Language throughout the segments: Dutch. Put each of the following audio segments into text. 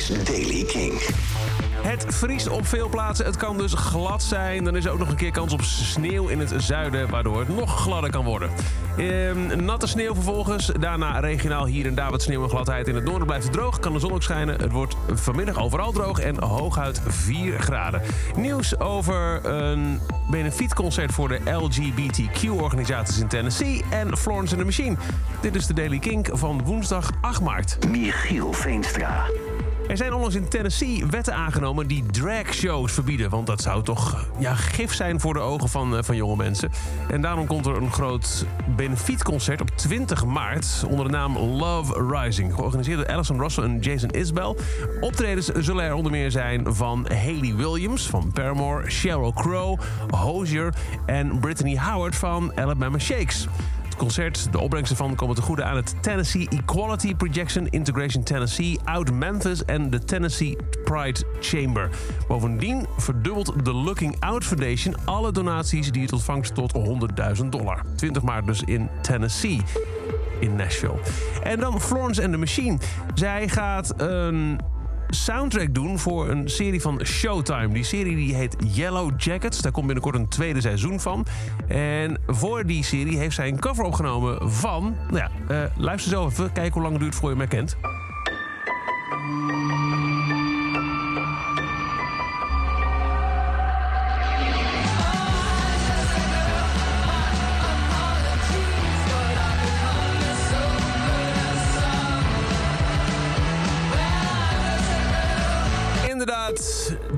is Daily King. Het vriest op veel plaatsen. Het kan dus glad zijn. Dan is er ook nog een keer kans op sneeuw in het zuiden, waardoor het nog gladder kan worden. Ehm, natte sneeuw vervolgens. Daarna regionaal hier en daar wat sneeuw en gladheid. In het noorden blijft het droog, kan de zon ook schijnen. Het wordt vanmiddag overal droog en hooguit 4 graden. Nieuws over een benefietconcert voor de LGBTQ-organisaties in Tennessee en Florence and the Machine. Dit is de Daily Kink van woensdag 8 maart. Michiel Veenstra. Er zijn onlangs in Tennessee wetten aangenomen die dragshows verbieden. Want dat zou toch ja, gif zijn voor de ogen van, eh, van jonge mensen. En daarom komt er een groot benefietconcert op 20 maart... onder de naam Love Rising. Georganiseerd door Alison Russell en Jason Isbell. Optredens zullen er onder meer zijn van Hayley Williams van Paramore... Sheryl Crow, Hozier en Brittany Howard van Alabama Shakes concert. De opbrengsten van komen te goede aan het Tennessee Equality Projection Integration Tennessee, Out Memphis en de Tennessee Pride Chamber. Bovendien verdubbelt de Looking Out Foundation alle donaties die het ontvangt tot 100.000 dollar. 20 maart dus in Tennessee in Nashville. En dan Florence and the Machine. Zij gaat een soundtrack doen voor een serie van Showtime. Die serie die heet Yellow Jackets. Daar komt binnenkort een tweede seizoen van. En voor die serie heeft zij een cover opgenomen van... Nou ja, uh, luister zo even. Kijk hoe lang het duurt voor je hem herkent.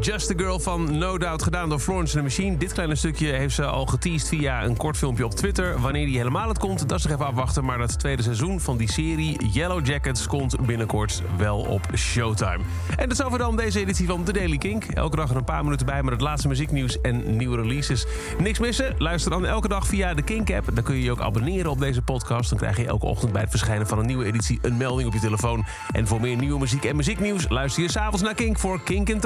Just a Girl van No Doubt gedaan door Florence and the Machine. Dit kleine stukje heeft ze al geteased via een kort filmpje op Twitter. Wanneer die helemaal het komt, dat is nog even afwachten. Maar dat tweede seizoen van die serie Yellow Jackets komt binnenkort wel op Showtime. En dat is over dan deze editie van The Daily Kink. Elke dag er een paar minuten bij met het laatste muzieknieuws en nieuwe releases. Niks missen? Luister dan elke dag via de Kink-app. Dan kun je je ook abonneren op deze podcast. Dan krijg je elke ochtend bij het verschijnen van een nieuwe editie een melding op je telefoon. En voor meer nieuwe muziek en muzieknieuws luister je s'avonds naar Kink voor Kink in